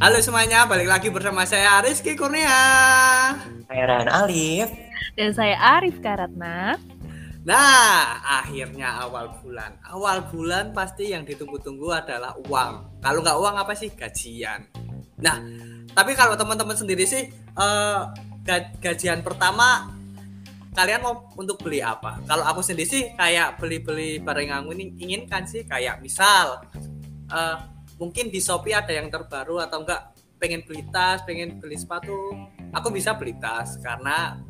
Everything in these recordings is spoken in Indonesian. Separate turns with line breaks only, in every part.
Halo semuanya, balik lagi bersama saya Rizky Kurnia.
Saya Ran Alif.
Dan saya Arif Karatna.
Nah, akhirnya awal bulan. Awal bulan pasti yang ditunggu-tunggu adalah uang. Kalau nggak uang apa sih? Gajian. Nah, tapi kalau teman-teman sendiri sih, uh, gajian pertama kalian mau untuk beli apa? Kalau aku sendiri sih kayak beli-beli barang yang aku inginkan sih kayak misal uh, mungkin di Shopee ada yang terbaru atau enggak pengen beli tas, pengen beli sepatu, aku bisa beli tas karena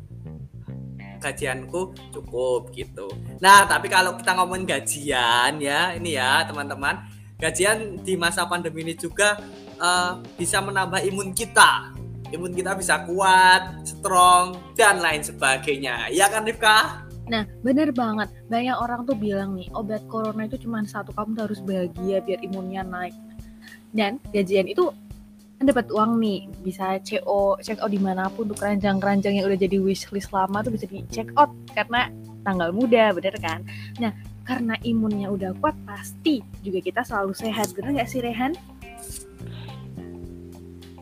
gajianku cukup gitu. Nah, tapi kalau kita ngomongin gajian ya, ini ya teman-teman, gajian di masa pandemi ini juga uh, bisa menambah imun kita. Imun kita bisa kuat, strong, dan lain sebagainya. Ya kan Rifka?
Nah, bener banget. Banyak orang tuh bilang nih, obat corona itu cuma satu, kamu harus bahagia biar imunnya naik dan gajian itu kan dapat uang nih bisa CO check out di mana pun untuk keranjang-keranjang yang udah jadi wishlist lama tuh bisa di check out karena tanggal muda bener kan nah karena imunnya udah kuat pasti juga kita selalu sehat bener nggak sih Rehan?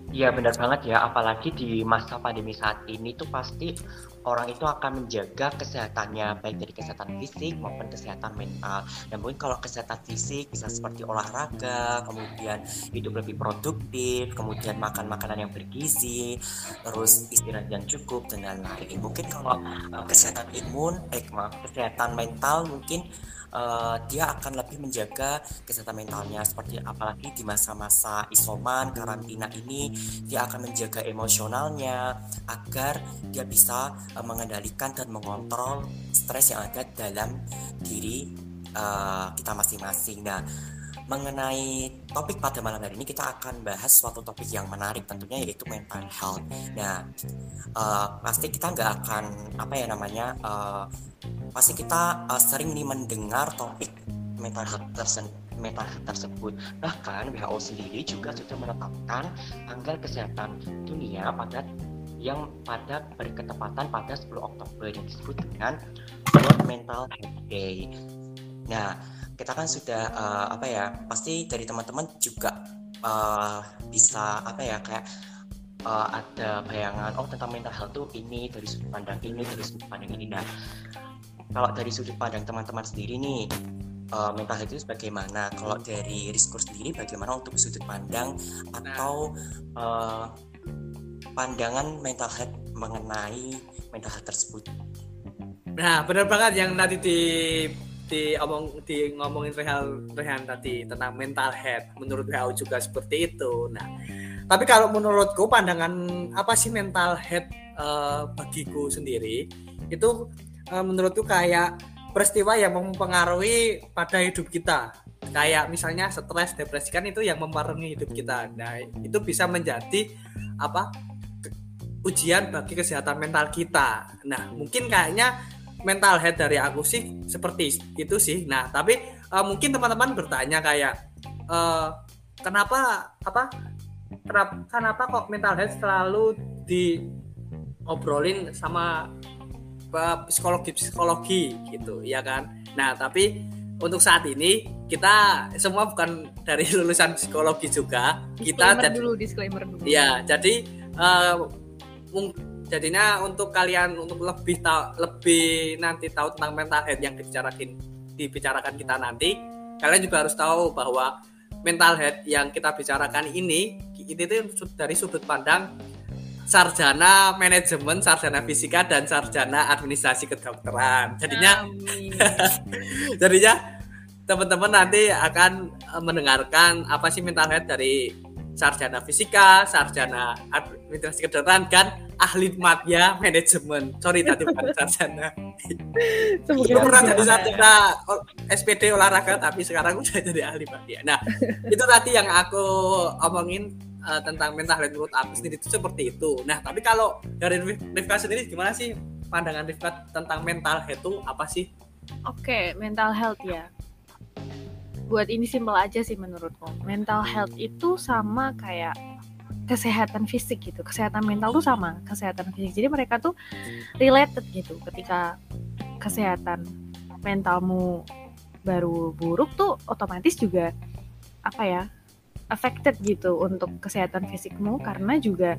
Iya benar banget ya, apalagi di masa pandemi saat ini tuh pasti orang itu akan menjaga kesehatannya baik dari kesehatan fisik maupun kesehatan mental. Dan mungkin kalau kesehatan fisik bisa seperti olahraga, kemudian hidup lebih produktif, kemudian makan makanan yang bergizi, terus istirahat yang cukup dan lain-lain. Mungkin kalau uh, kesehatan imun, eh maaf, kesehatan mental mungkin uh, dia akan lebih menjaga kesehatan mentalnya seperti apalagi di masa-masa isoman karantina ini dia akan menjaga emosionalnya agar dia bisa uh, mengendalikan dan mengontrol stres yang ada dalam diri uh, kita masing-masing. Nah, mengenai topik pada malam hari ini kita akan bahas suatu topik yang menarik tentunya yaitu mental health. Nah, uh, pasti kita nggak akan apa ya namanya, uh, pasti kita uh, sering nih mendengar topik mental health tersebut health tersebut. Bahkan WHO sendiri juga sudah menetapkan tanggal kesehatan dunia pada yang pada berketepatan pada 10 Oktober yang disebut dengan World Mental Health Day. Nah, kita kan sudah uh, apa ya pasti dari teman-teman juga uh, bisa apa ya kayak uh, ada bayangan oh tentang mental health tuh ini dari sudut pandang ini dari sudut pandang ini. Nah kalau dari sudut pandang teman-teman sendiri nih uh, mental health itu bagaimana? Kalau dari Riskur sendiri bagaimana untuk sudut pandang atau uh, pandangan mental health mengenai mental health tersebut?
Nah benar banget yang tadi di di omong di ngomongin Rehan Rehan tadi tentang mental health. Menurut WHO juga seperti itu. Nah tapi kalau menurutku pandangan apa sih mental health uh, bagiku sendiri itu uh, menurutku kayak peristiwa yang mempengaruhi pada hidup kita. Kayak misalnya stres depresi kan itu yang mempengaruhi hidup kita. Nah itu bisa menjadi apa ujian bagi kesehatan mental kita. Nah mungkin kayaknya mental health dari aku sih seperti itu sih. Nah, tapi uh, mungkin teman-teman bertanya kayak uh, kenapa apa kenapa, kenapa kok mental health selalu diobrolin sama uh, psikologi psikologi gitu, ya kan? Nah, tapi untuk saat ini kita semua bukan dari lulusan psikologi juga.
Disclaimer
kita
dulu, disclaimer dulu.
Ya, jadi uh, jadinya untuk kalian untuk lebih tahu lebih nanti tahu tentang mental health yang dibicarakan dibicarakan kita nanti kalian juga harus tahu bahwa mental health yang kita bicarakan ini itu dari sudut pandang sarjana manajemen, sarjana fisika dan sarjana administrasi kedokteran. Jadinya jadinya teman-teman nanti akan mendengarkan apa sih mental health dari sarjana fisika, sarjana administrasi kedokteran kan ahli media manajemen. Sorry tadi bukan sarjana. Semoga pernah jadi sarjana SPD olahraga tapi sekarang udah jadi ahli media. Nah, itu tadi yang aku omongin uh, tentang mental health menurut aku sendiri itu seperti itu. Nah, tapi kalau dari Rifka sendiri gimana sih pandangan Rifka tentang mental health itu apa sih?
Oke, okay, mental health ya. Buat ini simpel aja sih menurutku. Mental health itu sama kayak kesehatan fisik gitu. Kesehatan mental tuh sama kesehatan fisik. Jadi mereka tuh related gitu ketika kesehatan mentalmu baru buruk tuh otomatis juga apa ya affected gitu untuk kesehatan fisikmu. Karena juga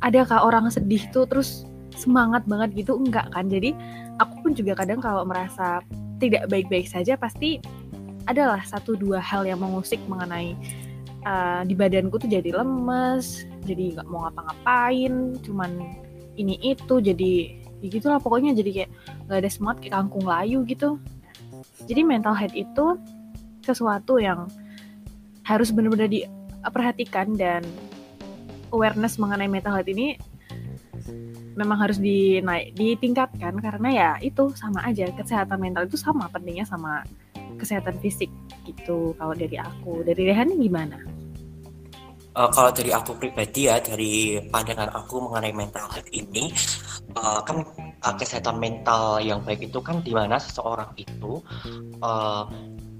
adakah orang sedih tuh terus semangat banget gitu? Enggak kan? Jadi aku pun juga kadang kalau merasa tidak baik-baik saja pasti adalah satu dua hal yang mengusik mengenai uh, di badanku tuh jadi lemes jadi nggak mau ngapa-ngapain cuman ini itu jadi ya gitulah pokoknya jadi kayak nggak ada semangat kayak kangkung layu gitu. Jadi mental health itu sesuatu yang harus benar-benar diperhatikan dan awareness mengenai mental health ini memang harus dinaik ditingkatkan karena ya itu sama aja kesehatan mental itu sama pentingnya sama kesehatan fisik gitu kalau dari aku. Dari Rehan gimana?
Uh, kalau dari aku pribadi ya dari pandangan aku mengenai mental health ini uh, kan uh, kesehatan mental yang baik itu kan di mana seseorang itu uh,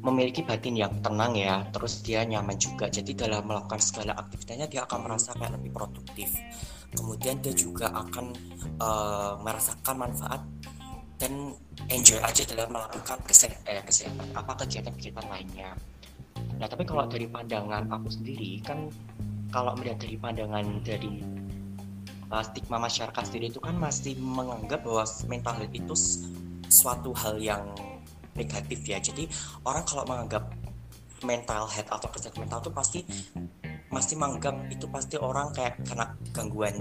memiliki batin yang tenang ya terus dia nyaman juga. Jadi dalam melakukan segala aktivitasnya dia akan merasa kayak lebih produktif. Kemudian dia juga akan uh, merasakan manfaat dan enjoy aja dalam melakukan kesehatan, eh, kesehatan apa kegiatan-kegiatan lainnya. Nah tapi kalau dari pandangan aku sendiri kan kalau melihat dari pandangan dari uh, stigma masyarakat sendiri itu kan masih menganggap bahwa mental health itu suatu hal yang negatif ya. Jadi orang kalau menganggap mental health atau kesehatan mental itu pasti masih menganggap itu pasti orang kayak kena gangguan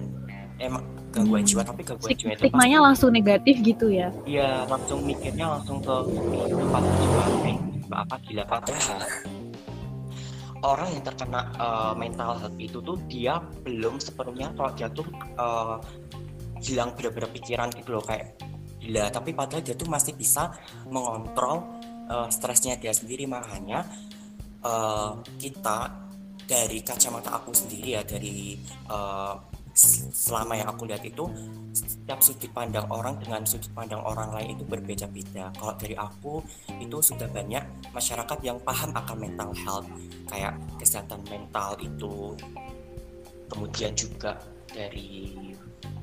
emang gangguan jiwa tapi gangguan
Stik jiwa itu stigmanya pasti, langsung negatif gitu ya?
Iya langsung mikirnya langsung ke kehidupan jiwa eh apa gila padahal orang yang terkena uh, mental health itu tuh dia belum sepenuhnya kalau dia tuh uh, hilang bener-bener pikiran gitu loh kayak gila. Tapi padahal dia tuh masih bisa mengontrol uh, stresnya dia sendiri. Makanya uh, kita dari kacamata aku sendiri ya dari uh, selama yang aku lihat itu setiap sudut pandang orang dengan sudut pandang orang lain itu berbeda-beda. Kalau dari aku itu sudah banyak masyarakat yang paham akan mental health kayak kesehatan mental itu kemudian juga dari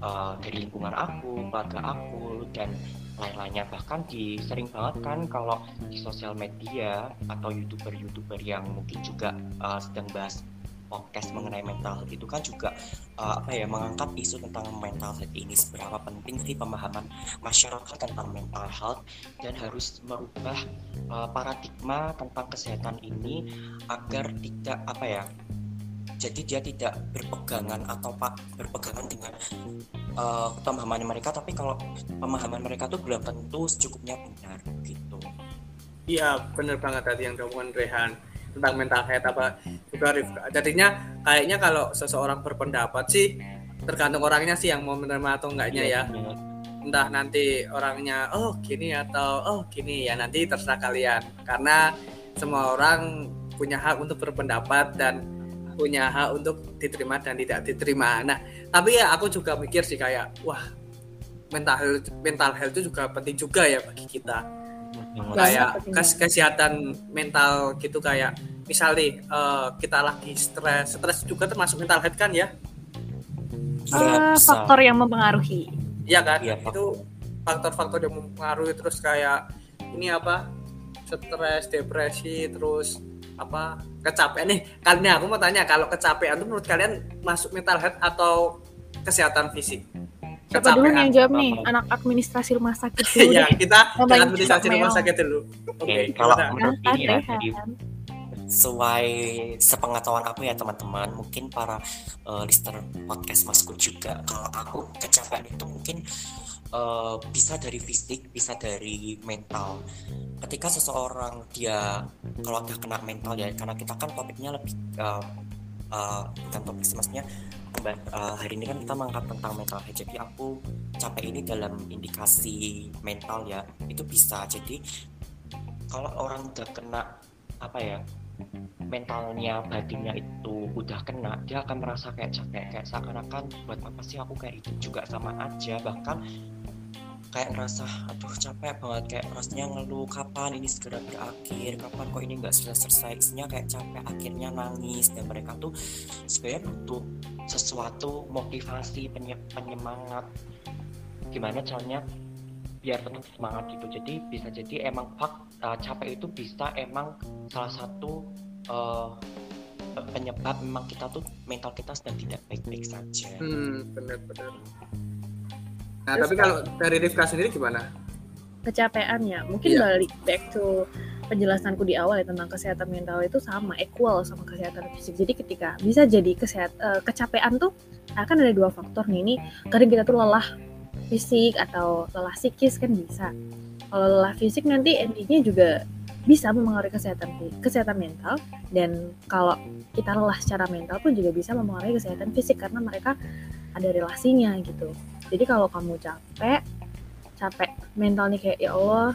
uh, dari lingkungan aku, keluarga aku dan lain-lainnya bahkan di sering banget kan kalau di sosial media atau youtuber-youtuber yang mungkin juga uh, sedang bahas podcast mengenai mental health itu kan juga uh, apa ya mengangkat isu tentang mental health ini. Seberapa penting sih pemahaman masyarakat tentang mental health dan harus merubah uh, paradigma tentang kesehatan ini agar tidak apa ya jadi dia tidak berpegangan atau pak berpegangan dengan uh, pemahaman mereka. Tapi kalau pemahaman mereka tuh belum tentu secukupnya benar gitu.
Iya benar banget tadi yang diomongin Rehan tentang mental health apa juga Rifka jadinya kayaknya kalau seseorang berpendapat sih tergantung orangnya sih yang mau menerima atau enggaknya ya. iya, entah nanti orangnya oh gini atau oh gini ya nanti terserah kalian. Karena semua orang punya hak untuk berpendapat dan punya hak untuk diterima dan tidak diterima. Nah, tapi ya aku juga mikir sih kayak wah mental health, mental health itu juga penting juga ya bagi kita. Kayak kes kesehatan mental gitu kayak misalnya uh, kita lagi stres, stres juga termasuk mental health kan ya?
Uh, faktor yang mempengaruhi.
Iya kan? Ya, itu faktor-faktor yang mempengaruhi terus kayak ini apa? Stres, depresi, terus apa kecapean nih kali ini aku mau tanya kalau kecapean itu menurut kalian masuk mental health atau kesehatan fisik
Siapa dulu yang jawab nih? anak administrasi rumah sakit
dulu ya kita administrasi rumah sakit dulu.
Oke okay, kalau menurut ini ya jadi sesuai sepengetahuan aku ya teman-teman mungkin para uh, listener podcast masku juga kalau aku kecapean itu mungkin uh, bisa dari fisik, bisa dari mental. Ketika seseorang dia kalau dia kena mental ya, karena kita kan topiknya lebih uh, uh, bukan topik maksudnya uh, hari ini kan kita mengangkat tentang mental health. Jadi aku capek ini dalam indikasi mental ya, itu bisa. Jadi kalau orang udah kena apa ya mentalnya batinnya itu udah kena dia akan merasa kayak capek kayak seakan-akan buat apa sih aku kayak itu juga sama aja bahkan kayak ngerasa aduh capek banget. Kayak rasanya ngeluh kapan ini segera berakhir? Kapan kok ini nggak selesai? Selesai isinya kayak capek akhirnya nangis. Dan mereka tuh sebenarnya butuh sesuatu motivasi penyemangat. Gimana caranya biar tetap semangat gitu. Jadi bisa jadi emang fak uh, capek itu bisa emang salah satu uh, penyebab memang kita tuh mental kita sedang tidak baik-baik saja.
Hmm, benar-benar. Nah, Terus, tapi kalau dari Rifka sendiri gimana?
Kecapean ya, mungkin yeah. balik back to penjelasanku di awal ya tentang kesehatan mental itu sama equal sama kesehatan fisik. Jadi ketika bisa jadi kesehat uh, kecapean tuh akan ada dua faktor nih. Ini kadang kita tuh lelah fisik atau lelah psikis kan bisa. Kalau lelah fisik nanti endingnya juga bisa mempengaruhi kesehatan kesehatan mental dan kalau kita lelah secara mental pun juga bisa mempengaruhi kesehatan fisik karena mereka ada relasinya gitu. Jadi kalau kamu capek, capek mentalnya kayak ya Allah,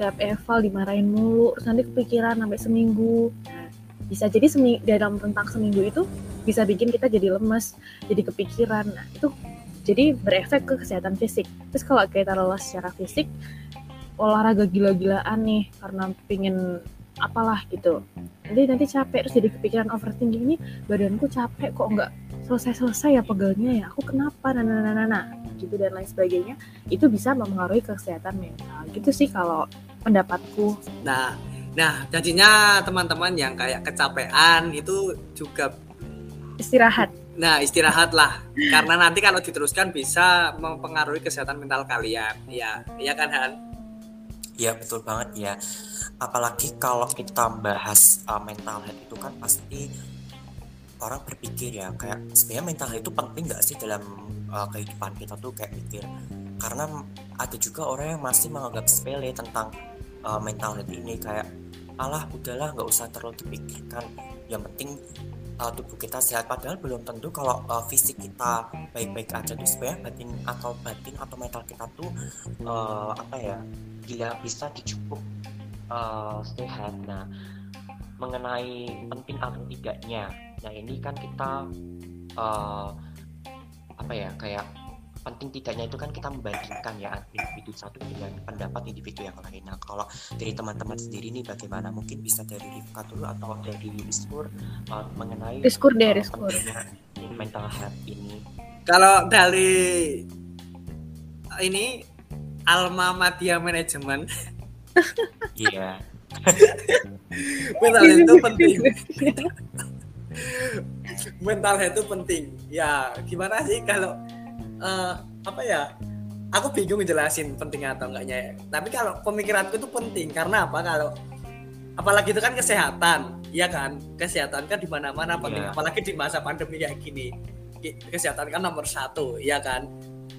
tiap eval dimarahin mulu, terus nanti kepikiran sampai seminggu. Bisa jadi semi dalam rentang seminggu itu bisa bikin kita jadi lemes, jadi kepikiran. Nah, itu jadi berefek ke kesehatan fisik. Terus kalau kita lelah secara fisik, olahraga gila-gilaan nih karena pingin apalah gitu nanti nanti capek terus jadi kepikiran overthinking ini badanku capek kok nggak selesai-selesai ya pegelnya ya aku kenapa nah, nah, nah, nah, nah gitu dan lain sebagainya itu bisa mempengaruhi kesehatan mental gitu sih kalau pendapatku
nah nah janjinya teman-teman yang kayak kecapean itu juga
istirahat
Nah, istirahat lah. Karena nanti kalau diteruskan bisa mempengaruhi kesehatan mental kalian. Ya, iya kan Han?
Ya betul banget ya. Apalagi kalau kita bahas uh, mental health itu kan pasti orang berpikir ya kayak sebenarnya mental itu penting nggak sih dalam uh, kehidupan kita tuh kayak mikir? Karena ada juga orang yang masih menganggap sepele tentang uh, mental health ini kayak alah udahlah nggak usah terlalu dipikirkan. Yang penting uh, tubuh kita sehat. Padahal belum tentu kalau uh, fisik kita baik-baik aja tuh sebenarnya batin atau batin atau mental kita tuh uh, apa ya bila bisa dicukup uh, sehat. Nah, mengenai penting atau tidaknya, nah ini kan kita uh, apa ya kayak penting tidaknya itu kan kita membandingkan ya individu satu dengan pendapat individu yang lain. Nah kalau dari teman-teman sendiri ini bagaimana? Mungkin bisa dari Rifka dulu atau dari Rizkur uh, mengenai
Rizkur deh Rizkur
mental health ini.
Kalau dari ini Alma Matia Manajemen.
Iya.
Mental itu penting. Mental itu penting. Ya, gimana sih kalau uh, apa ya? Aku bingung jelasin penting atau enggaknya. Tapi kalau pemikiranku itu penting karena apa? Kalau apalagi itu kan kesehatan, ya kan? Kesehatan kan di mana-mana penting, yeah. apalagi di masa pandemi kayak gini. Kesehatan kan nomor satu, ya kan?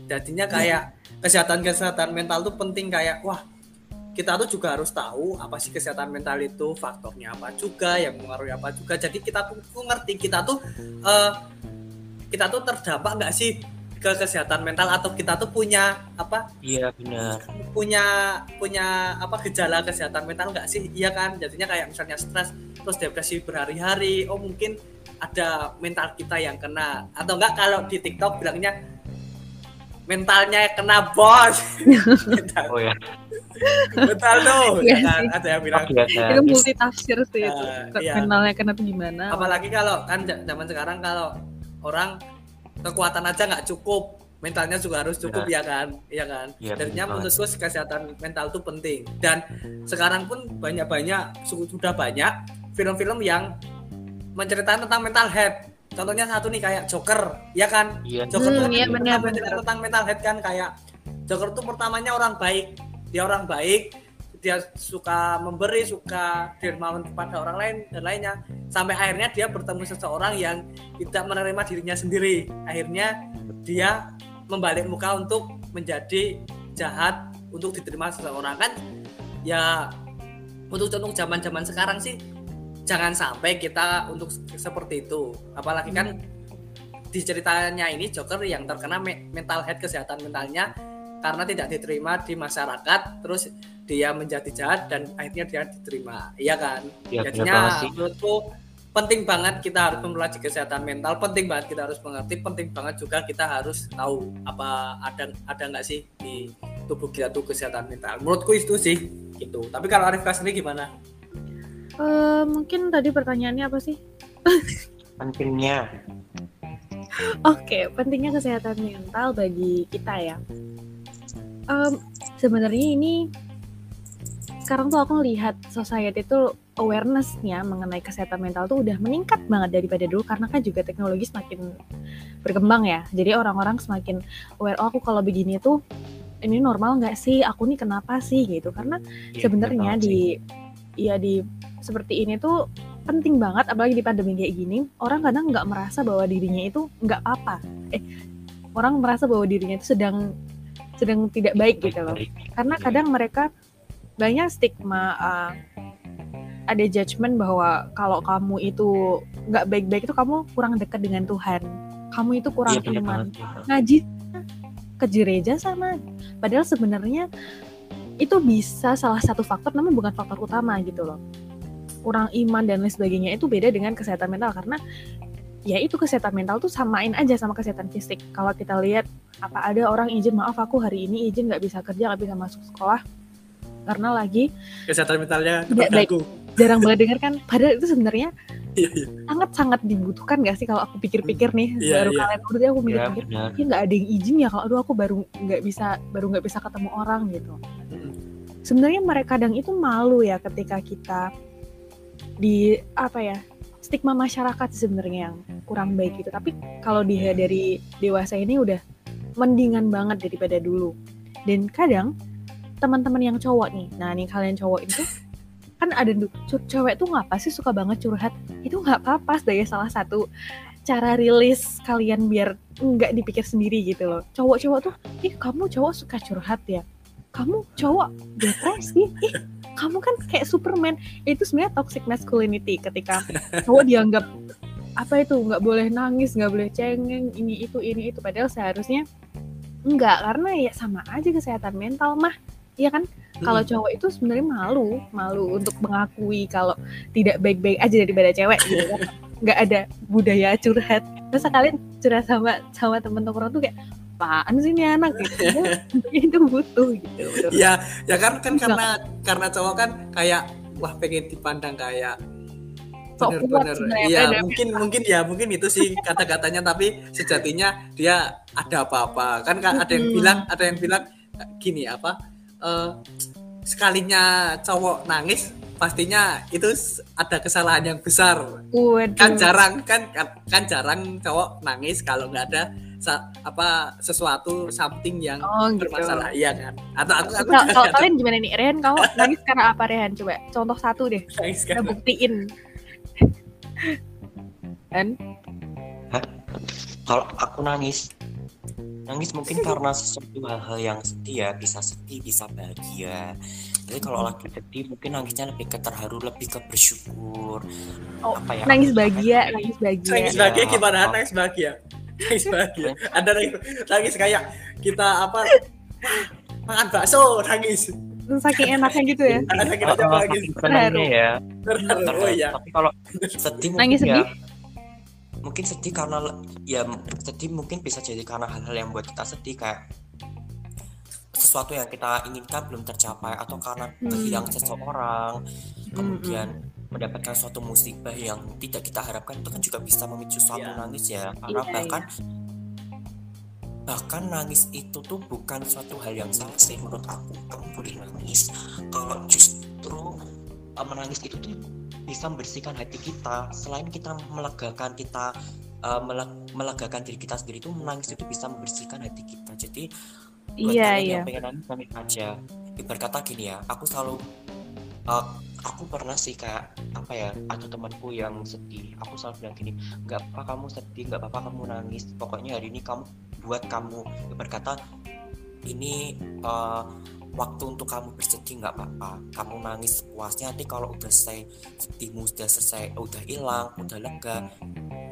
Jadinya kayak kesehatan kesehatan mental tuh penting kayak wah kita tuh juga harus tahu apa sih kesehatan mental itu faktornya apa juga yang mengaruhi apa juga. Jadi kita tuh, ngerti kita tuh uh, kita tuh terdampak nggak sih ke kesehatan mental atau kita tuh punya apa
iya benar.
punya punya apa gejala kesehatan mental nggak sih? Iya kan? Jadinya kayak misalnya stres terus depresi berhari-hari oh mungkin ada mental kita yang kena. Atau enggak kalau di TikTok bilangnya mentalnya kena bos.
oh ya.
Mental tuh, ya kan? Ada yang bilang.
Oh, itu multi tafsir sih itu. Uh, iya. Mentalnya kena tuh gimana?
Apalagi kalau kan zaman sekarang kalau orang kekuatan aja nggak cukup, mentalnya juga harus cukup ya, ya kan, iya kan. Ya, Jadinya menurutku kesehatan mental tuh penting. Dan sekarang pun banyak-banyak sudah banyak film-film yang menceritakan tentang mental health contohnya satu nih kayak Joker ya kan
iya.
Joker
hmm,
tuh
iya, benar,
benar. tentang mental health kan kayak Joker tuh pertamanya orang baik dia orang baik dia suka memberi suka dermawan kepada orang lain dan lainnya. Sampai akhirnya dia bertemu seseorang yang tidak menerima dirinya sendiri. Akhirnya dia membalik muka untuk menjadi jahat untuk diterima seseorang. Kan? Ya untuk contoh zaman zaman sekarang sih jangan sampai kita untuk seperti itu. Apalagi kan di ceritanya ini Joker yang terkena mental health kesehatan mentalnya karena tidak diterima di masyarakat terus dia menjadi jahat dan akhirnya dia diterima iya kan ya, jadinya menurutku penting banget kita harus mempelajari kesehatan mental penting banget kita harus mengerti penting banget juga kita harus tahu apa ada ada nggak sih di tubuh kita tuh kesehatan mental menurutku itu sih gitu tapi kalau Arif Kasri gimana
Uh, mungkin tadi pertanyaannya apa sih?
Pentingnya.
Oke, okay, pentingnya kesehatan mental bagi kita ya. Um, Sebenarnya ini sekarang tuh aku lihat society itu awarenessnya mengenai kesehatan mental tuh udah meningkat banget daripada dulu karena kan juga teknologi semakin berkembang ya. Jadi orang-orang semakin aware oh aku kalau begini tuh ini normal nggak sih? Aku nih kenapa sih? Gitu. Karena
Iya,
sebenarnya di ya di seperti ini tuh penting banget apalagi di pandemi kayak gini orang kadang nggak merasa bahwa dirinya itu nggak apa eh orang merasa bahwa dirinya itu sedang sedang tidak baik gitu loh. Karena
Iya.
kadang mereka banyak stigma uh, ada judgement bahwa kalau kamu itu nggak baik-baik itu kamu kurang dekat dengan Tuhan. Kamu itu kurang
bener
iman.
iya.
ngaji ke gereja sama. Padahal sebenarnya itu bisa salah satu faktor namun bukan faktor utama gitu loh. Kurang iman dan lain sebagainya itu beda dengan kesehatan mental karena ya itu kesehatan mental tuh samain aja sama kesehatan fisik kalau kita lihat apa ada orang izin maaf aku hari ini izin nggak bisa kerja nggak bisa masuk sekolah karena lagi
kesehatan mentalnya
Tidak baik. jarang banget dengar kan padahal itu sebenarnya
Iya, iya.
sangat sangat dibutuhkan gak sih kalau aku pikir-pikir nih
Iya,
baru
iya.
kalian udah aku
Iya,
mikir-pikir
benar.
ya nggak ada yang izin ya kalau aduh aku baru nggak bisa baru nggak bisa ketemu orang gitu
Mm.
sebenarnya mereka kadang itu malu ya ketika kita di apa ya stigma masyarakat sebenarnya yang kurang baik gitu. Tapi kalau dia dari dewasa ini udah mendingan banget daripada dulu. Dan kadang teman-teman yang cowok nih nah nih kalian cowok itu kan ada tuh cewek tuh ngapa sih suka banget curhat. Itu nggak apa-apa sebagai salah satu cara rilis kalian biar nggak dipikir sendiri gitu loh. Cowok-cowok tuh ih kamu cowok suka curhat ya kamu cowok depresi ih kamu kan kayak Superman. Itu sebenarnya toxic masculinity ketika cowok dianggap apa itu nggak boleh nangis nggak boleh cengeng ini itu ini itu. Padahal seharusnya enggak karena ya sama aja kesehatan mental mah. Iya kan? Kalau cowok itu sebenarnya malu malu untuk mengakui kalau tidak baik-baik aja daripada cewek gitu kan. Nggak ada budaya curhat. Terus kalian curhat sama sama temen tongkrong tuh kayak apaan sih ini anak gitu. Itu butuh gitu.
Ya ya kan kan karena karena cowok kan kayak wah pengen dipandang kayak
sebenarnya,
iya mungkin mungkin ya mungkin itu sih kata-katanya tapi sejatinya dia ada apa-apa. Kan kan ada yang bilang ada yang bilang gini apa eh, sekalinya cowok nangis pastinya itu ada kesalahan yang besar
Waduh.
kan jarang kan kan, kan jarang cowok nangis kalau nggak ada sa- apa sesuatu something yang
Oh gitu.
bermasalah iya kan atau aku aku
Kalau kalau kalian gimana nih, Rehan? Kamu nangis karena apa, Rehan? Coba contoh satu deh.
nangis
Kita
kan
buktiin. Kan?
kalau aku nangis nangis mungkin karena sesuatu hal-hal yang sedih ya bisa sedih bisa bahagia jadi kalau lagi sedih mungkin nangisnya lebih ke terharu lebih ke bersyukur.
Oh,
apa ya?
Nangis bahagia, nangis bahagia.
nangis
Iya.
bahagia gimana? Nangis bahagia. Nangis bahagia. Ada nangis, nangis kayak kita apa? Makan bakso nangis.
Saking enaknya gitu ya.
ada kita
Oh, oh,
nangis.
saking senangnya ya.
Oh iya.
Tapi kalau sedih mungkin
Nangis
ya
sedih?
mungkin sedih karena ya sedih mungkin bisa jadi karena hal-hal yang buat kita sedih kayak sesuatu yang kita inginkan belum tercapai atau karena
Hmm.
kehilangan seseorang kemudian mendapatkan suatu musibah yang tidak kita harapkan itu kan juga bisa memicu suatu
Iya.
nangis ya. Karena
Iya,
bahkan bahkan nangis itu tuh bukan suatu hal yang salah sih menurut aku. Kamu boleh nangis kalau justru uh, menangis itu tuh bisa membersihkan hati kita. Selain kita melegakan kita uh, mele- melegakan diri kita sendiri itu menangis itu bisa membersihkan hati kita. Jadi buat
Iya,
kalian
iya.
yang pengen nangis aja ibarat kata gini ya aku selalu uh, aku pernah sih kayak apa ya ada temanku yang sedih. Aku selalu bilang gini nggak apa kamu sedih nggak apa-apa kamu nangis. Pokoknya hari ini kamu buat kamu. Ibarat kata ini uh, waktu untuk kamu bersedih nggak apa-apa. Kamu nangis puasnya nanti kalau udah selesai sedihmu sudah selesai udah hilang udah lega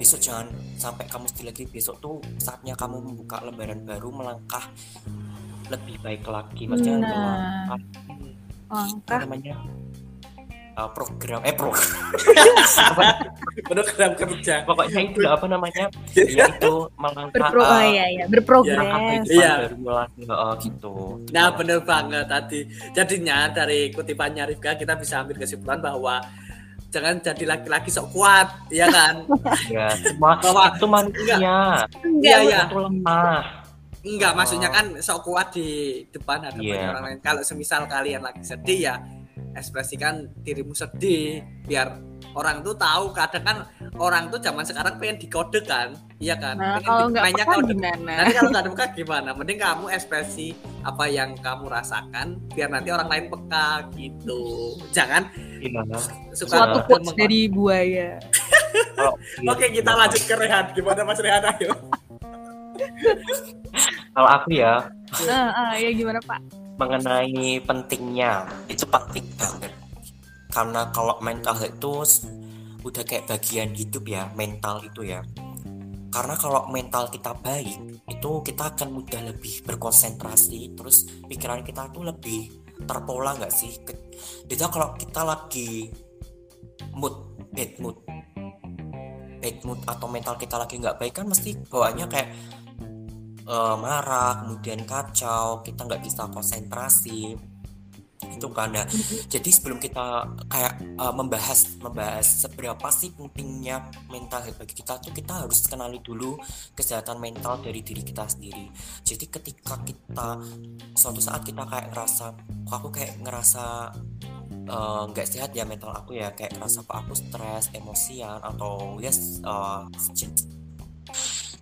besok jangan sampai kamu sedih lagi. Besok tuh saatnya kamu membuka lembaran baru melangkah lebih baik lagi maksudnya
Nah. Langkah.
namanya uh, program eh program
program kerja
pokoknya itu apa namanya ya itu melangkah
Berpro oh,
uh,
iya, iya.
melangkah
Berprogres.
kehidupan
Iya.
baru lagi uh, gitu
Nah bener banget tadi Jadinya dari kutipannya Rifka kita bisa ambil kesimpulan bahwa Jangan jadi laki-laki sok kuat Ya kan
ya semua
Bahwa-
itu manusia
Enggak,
Iya iya
itu lemah
Enggak maksudnya kan sok kuat di depan hadapan
Iya.
orang lain. Kalau semisal kalian lagi sedih ya ekspresikan dirimu sedih biar orang tuh tahu. Kadang kan orang tuh zaman sekarang pengen dikode kan? Iya kan?
Nah,
Pengen
kalau
di-
nggak
mainnya
peka
kode.
gimana?
nanti kalau nggak ada peka gimana? Mending kamu ekspresi apa yang kamu rasakan biar nanti orang lain peka gitu. Jangan
Iya.
suka
Suatu quotes dari buaya.
Kalau
oke kita lanjut ke Rehan. Gimana Mas Rehan? Ayo
kalau aku ya
Ah, ah, ya gimana Pak?
mengenai pentingnya itu penting banget. Karena kalau mental itu udah kayak bagian hidup ya mental itu ya. Karena kalau mental kita baik itu kita akan mudah lebih berkonsentrasi terus pikiran kita tuh lebih terpola nggak sih? Beda kalau kita lagi mood bad mood. Bad mood atau mental kita lagi nggak baik kan mesti bawaannya kayak eh, marah kemudian kacau kita nggak bisa konsentrasi. Itu karena jadi sebelum kita kayak eh, membahas membahas seberapa sih pentingnya mental health bagi kita tuh kita harus kenali dulu kesehatan mental dari diri kita sendiri. Jadi ketika kita suatu saat kita kayak ngerasa aku kayak ngerasa eh, nggak sehat ya mental aku ya kayak ngerasa kok aku stres emosian atau yes eh,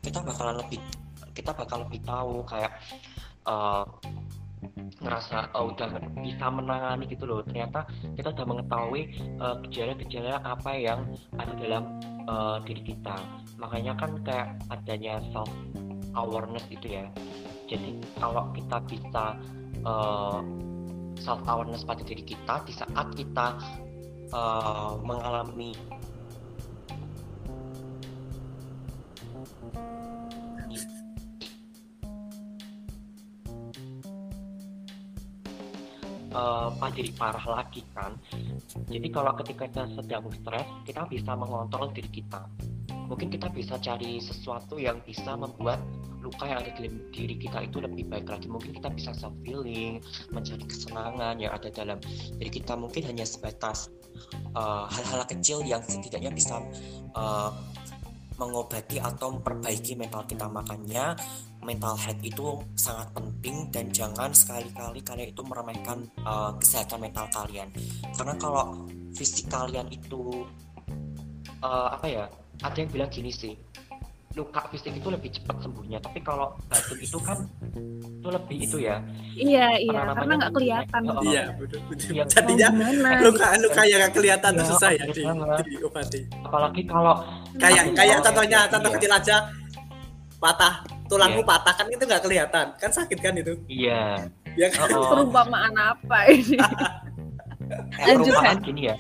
kita bakalan lebih kita bakal lebih tahu kayak eh, ngerasa oh, udah bisa menangani gitu loh. Ternyata kita udah mengetahui eh, gejala-gejala apa yang ada dalam eh, diri kita. Makanya kan kayak adanya self awareness itu ya. Jadi kalau kita bisa self awareness pada diri kita di saat kita eh, mengalami pada diri parah lagi kan. Jadi kalau ketika kita sedang stres kita bisa mengontrol diri kita. Mungkin kita bisa cari sesuatu yang bisa membuat luka yang ada dalam diri kita itu lebih baik lagi. Mungkin kita bisa self healing mencari kesenangan yang ada dalam diri kita. Mungkin hanya sebatas eh, hal-hal kecil yang setidaknya bisa eh, mengobati atau memperbaiki mental kita makanya mental health itu sangat penting dan jangan sekali-kali kalian itu meremehkan eh, kesehatan mental kalian. Karena kalau fisik kalian itu eh, apa ya ada yang bilang gini sih luka fisik itu lebih cepat sembuhnya tapi kalau batin itu kan itu lebih itu ya
Iya, iya, karena nggak
tuh?
kelihatan.
Oh,
iya betul betul
Iya.
jadinya luka luka yang nggak kelihatan
Iya,
susah ya di, diobati
apalagi kalau
kayak kayak
kalau
contohnya contoh
iya.
kecil aja patah tulangmu
Iya.
patah kan itu nggak kelihatan kan sakit kan itu
iya
ya kan
oh, oh.
Perumpamaan apa ini?
kayak
Lanjut,
perumpamaan
Han.
gini ya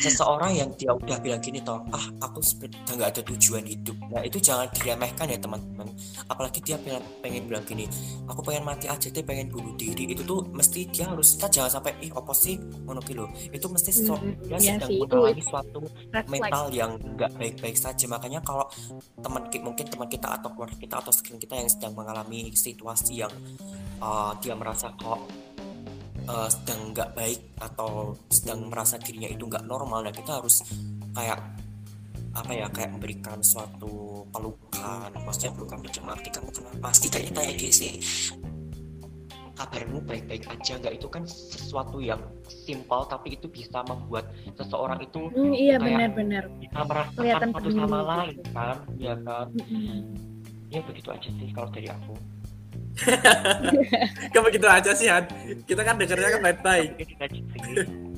seseorang yang dia udah bilang gini toh ah aku udah nggak ada tujuan hidup. Nah itu jangan diremehkan ya teman-teman. Apalagi dia pengen, pengen bilang gini aku pengen mati aja deh pengen bunuh diri. Itu tuh mesti dia harus kita jangan sampai ih apa sih? Ngono ki lho. itu mesti so,
Hmm,
dia
iya
sedang mengalami suatu mental yang nggak baik-baik saja. Makanya kalau teman ki- mungkin teman kita atau keluarga kita atau sekeliling kita yang sedang mengalami situasi yang uh, dia merasa kok uh, sedang nggak baik atau sedang merasa dirinya itu nggak normal dan kita harus kayak apa ya kayak memberikan suatu pelukan maksudnya pelukan macam arti kamu kenapa setidaknya kayak gini sih kabarmu baik-baik aja nggak itu kan sesuatu yang simpel tapi itu bisa membuat seseorang itu
Hmm, iya
Kayak-
benar-benar.
bisa merasakan
Kelihatan
satu sama
gitu.
lain kan ya kan
Mm-mm.
ya begitu aja sih kalau dari aku
kamu gitu aja sih Han. Kita kan dengarnya kan baik-baik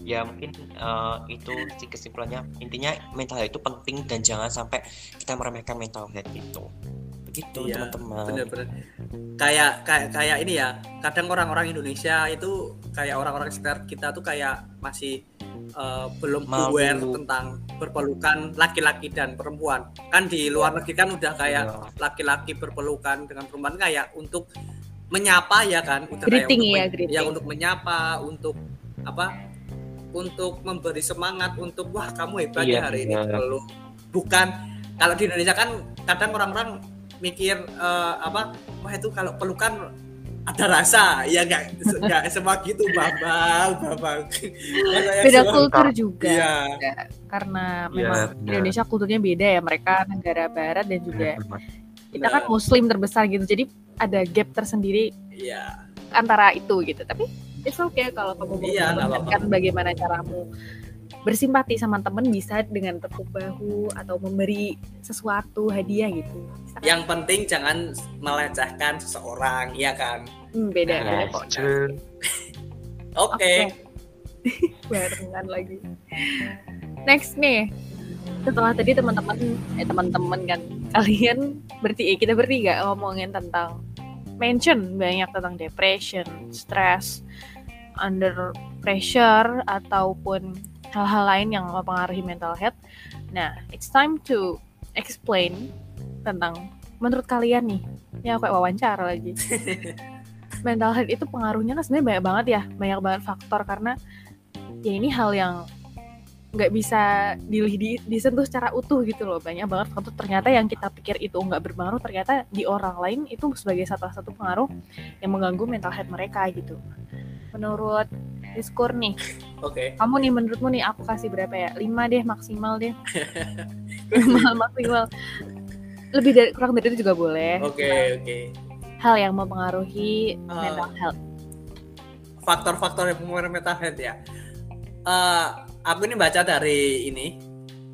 ya mungkin eh, itu sih kesimpulannya. Intinya mental health itu penting dan jangan sampai kita meremehkan mental health itu. Begitu
Iya,
teman-teman.
bener-bener kayak kayak kayak ini ya kadang orang-orang Indonesia itu kayak orang-orang sekitar kita tuh kayak masih eh, belum
Malu.
aware tentang berpelukan laki-laki dan perempuan. Kan di luar negeri kan udah kayak
Iya.
laki-laki berpelukan dengan perempuan. Kayak untuk menyapa ya kan? Udah
Greeting
kayak untuk
ya,
men-
greeting.
ya untuk menyapa untuk apa? Untuk memberi semangat untuk wah kamu hebat
Iya,
ya hari ini. kalau bukan. Kalau di Indonesia kan kadang orang-orang mikir eh, apa wah itu kalau pelukan ada rasa ya nggak nggak semua gitu babal babal Kayak
Beda kultur juga.
Iya.
Ya, Karena
Iya,
memang
benar.
Indonesia kulturnya beda ya. Mereka negara barat dan juga kita kan muslim terbesar gitu. Jadi ada gap tersendiri
iya
antara itu gitu. Tapi it's okay kalau kamu
Iya, apa-apa.
mengingatkan bagaimana caramu bersimpati sama temen bisa dengan tepuk bahu atau memberi sesuatu hadiah gitu. Bisa kan?
Yang penting jangan melecehkan seseorang, ya kan?
Hmm, beda beda
Yes,
kok.
true.
Oke.
barengan lagi. Next nih, setelah tadi teman-teman, eh teman-teman kan kalian bertiga kita bertiga ngomongin tentang mention banyak tentang depression, stress, under pressure ataupun hal-hal lain yang mempengaruhi mental health. Nah, it's time to explain tentang menurut kalian nih, ya kayak wawancara lagi. mental health itu pengaruhnya kan sebenarnya banyak banget ya, banyak banget faktor karena ya ini hal yang nggak bisa di, di- disentuh secara utuh gitu loh banyak banget faktor ternyata yang kita pikir itu nggak berpengaruh ternyata di orang lain itu sebagai salah satu pengaruh yang mengganggu mental health mereka gitu menurut Diskur nih
Oke.
kamu nih menurutmu nih aku kasih berapa ya 5 deh maksimal deh 5 maksimal lebih dari kurang dari itu juga boleh
Oke, oke.
hal yang mempengaruhi
Ah.
mental health
Faktor-faktor yang mempengaruhi mental health ya. Eh, aku ini baca dari ini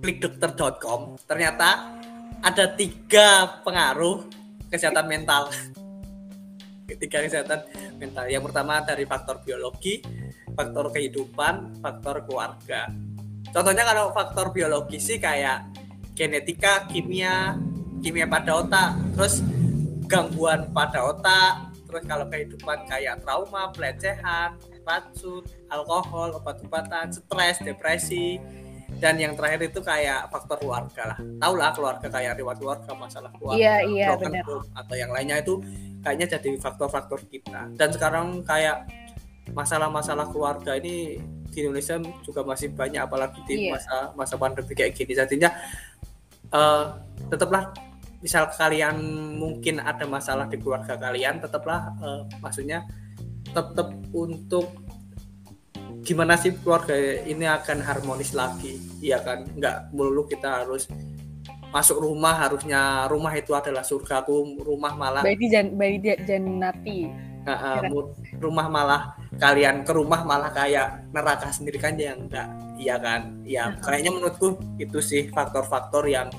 klikdokter.com. Ternyata ada tiga pengaruh kesehatan mental. Tiga kesehatan mental. Yang pertama dari faktor biologi, faktor kehidupan, faktor keluarga. Contohnya kalau faktor biologi sih kayak genetika, kimia, kimia pada otak, terus gangguan pada otak, terus kalau kehidupan kayak trauma, pelecehan, racun, alkohol, obat-obatan, stres, depresi, dan yang terakhir itu kayak faktor keluarga lah. Tahu lah keluarga kayak riwayat keluarga, masalah keluarga,
iya iya
broken home, atau yang lainnya itu kayaknya jadi faktor-faktor kita. Dan sekarang kayak masalah-masalah keluarga ini di Indonesia juga masih banyak apalagi di
Iya.
masa masa pandemi kayak gini. Jadinya eh, tetaplah misal kalian mungkin ada masalah di keluarga kalian, tetaplah eh, maksudnya tetap untuk gimana sih keluarga ini akan harmonis lagi, iya kan? Nggak melulu kita harus masuk rumah harusnya rumah itu adalah surga aku rumah malah
berarti jan berarti janati
uh, rumah malah kalian ke rumah malah kayak neraka sendiri kan? Ya enggak iya kan? Ya kayaknya menurutku itu sih faktor-faktor yang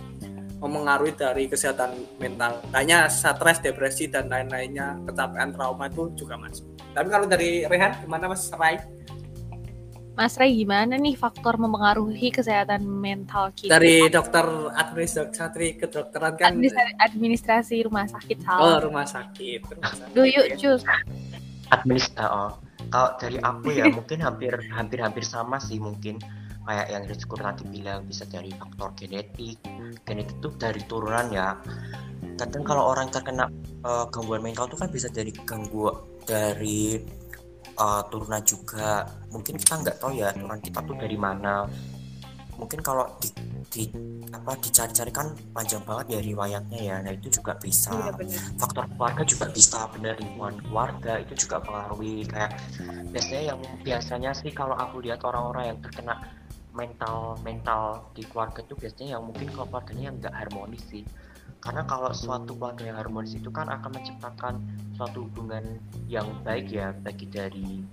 memengaruhi dari kesehatan mental. Kayaknya stres depresi dan lain-lainnya kecapean trauma itu juga masuk tapi kalau dari Rehan gimana Mas Rai
Mas Ray gimana nih faktor mempengaruhi kesehatan mental kita?
dari dokter administrasi kedokteran kan
Administrasi, administrasi rumah sakit
oh
salah.
rumah sakit rumah sakit.
Do you choose?
administ oh. kalau dari aku ya mungkin hampir hampir hampir sama sih mungkin kayak yang Rizkur tadi bilang bisa dari faktor genetik genetik itu dari turunan ya kadang kalau orang terkena eh, gangguan mental itu kan bisa dari gangguan dari eh, turunan juga. Mungkin kita nggak tahu ya turunan kita tuh dari mana. Mungkin kalau di, di apa dicari-cari kan panjang banget ya riwayatnya ya. Nah itu juga bisa.
Iya
faktor keluarga juga bisa benar lingkungan keluarga itu juga pengaruhi. Kayak biasanya yang biasanya sih kalau aku lihat orang-orang yang terkena mental mental di keluarga itu biasanya yang mungkin keluarganya yang nggak harmonis sih karena kalau suatu keluarga yang harmonis itu kan akan menciptakan suatu hubungan yang baik ya bagi dari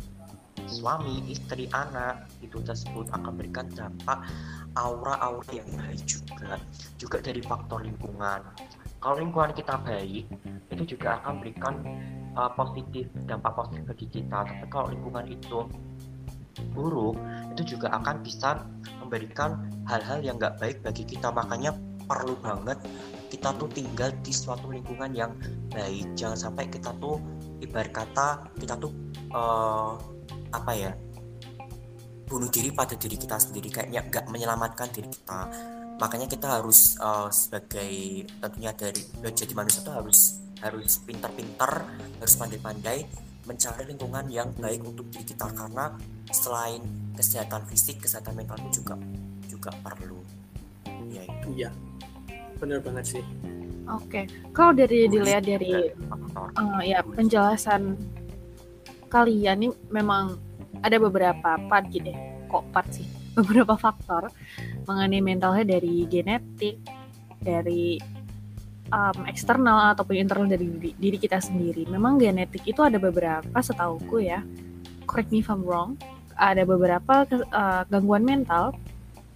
suami, istri, anak itu tersebut akan memberikan dampak aura-aura yang baik juga juga dari faktor lingkungan. Kalau lingkungan kita baik itu juga akan memberikan uh, positif dampak positif bagi kita. Tapi kalau lingkungan itu buruk itu juga akan bisa memberikan hal-hal yang nggak baik bagi kita. Makanya perlu banget kita tuh tinggal di suatu lingkungan yang baik. Jangan sampai kita tuh ibarat kata kita tuh eh, apa ya bunuh diri pada diri kita sendiri. Kayaknya nggak menyelamatkan diri kita. Makanya kita harus eh, sebagai tentunya dari jadi manusia tuh harus harus pintar-pintar harus pandai-pandai mencari lingkungan yang baik untuk diri kita. Karena selain kesehatan fisik kesehatan mental itu juga juga perlu. Ya itu.
Iya bener banget sih
Oke, kalau dari dilihat dari eh, ya penjelasan kalian nih memang ada beberapa part gitu deh. Kok part sih? Beberapa faktor mengenai mentalnya dari genetik, dari um, eksternal ataupun internal dari diri, diri kita sendiri. Memang genetik itu ada beberapa setauku ya. correct me if I'm wrong, ada beberapa uh, gangguan mental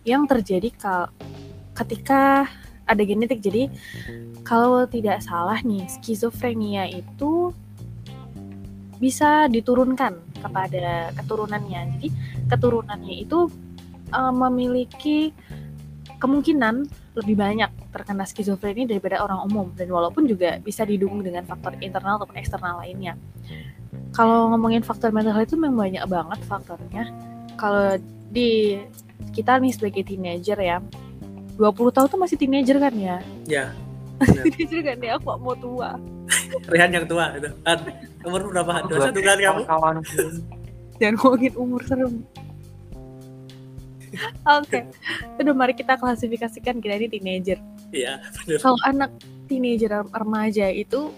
yang terjadi kal ketika ada genetik. Jadi kalau tidak salah nih, skizofrenia itu bisa diturunkan kepada keturunannya. Jadi keturunannya itu uh, memiliki kemungkinan lebih banyak terkena skizofrenia daripada orang umum dan walaupun juga bisa didukung dengan faktor internal ataupun eksternal lainnya. Kalau ngomongin faktor mental health itu memang banyak banget faktornya. Kalau di kita nih sebagai teenager ya, 20 tahun tuh masih teenager kan ya?
Ya.
teenager kan ya, aku mau tua.
Rehan yang tua itu. Kan umur berapa? Dua satu kali kamu?
Kawan
Jangan ngomongin umur serem. Oke, okay. udah mari kita klasifikasikan kita ini teenager.
Iya, benar.
Kalau anak teenager remaja itu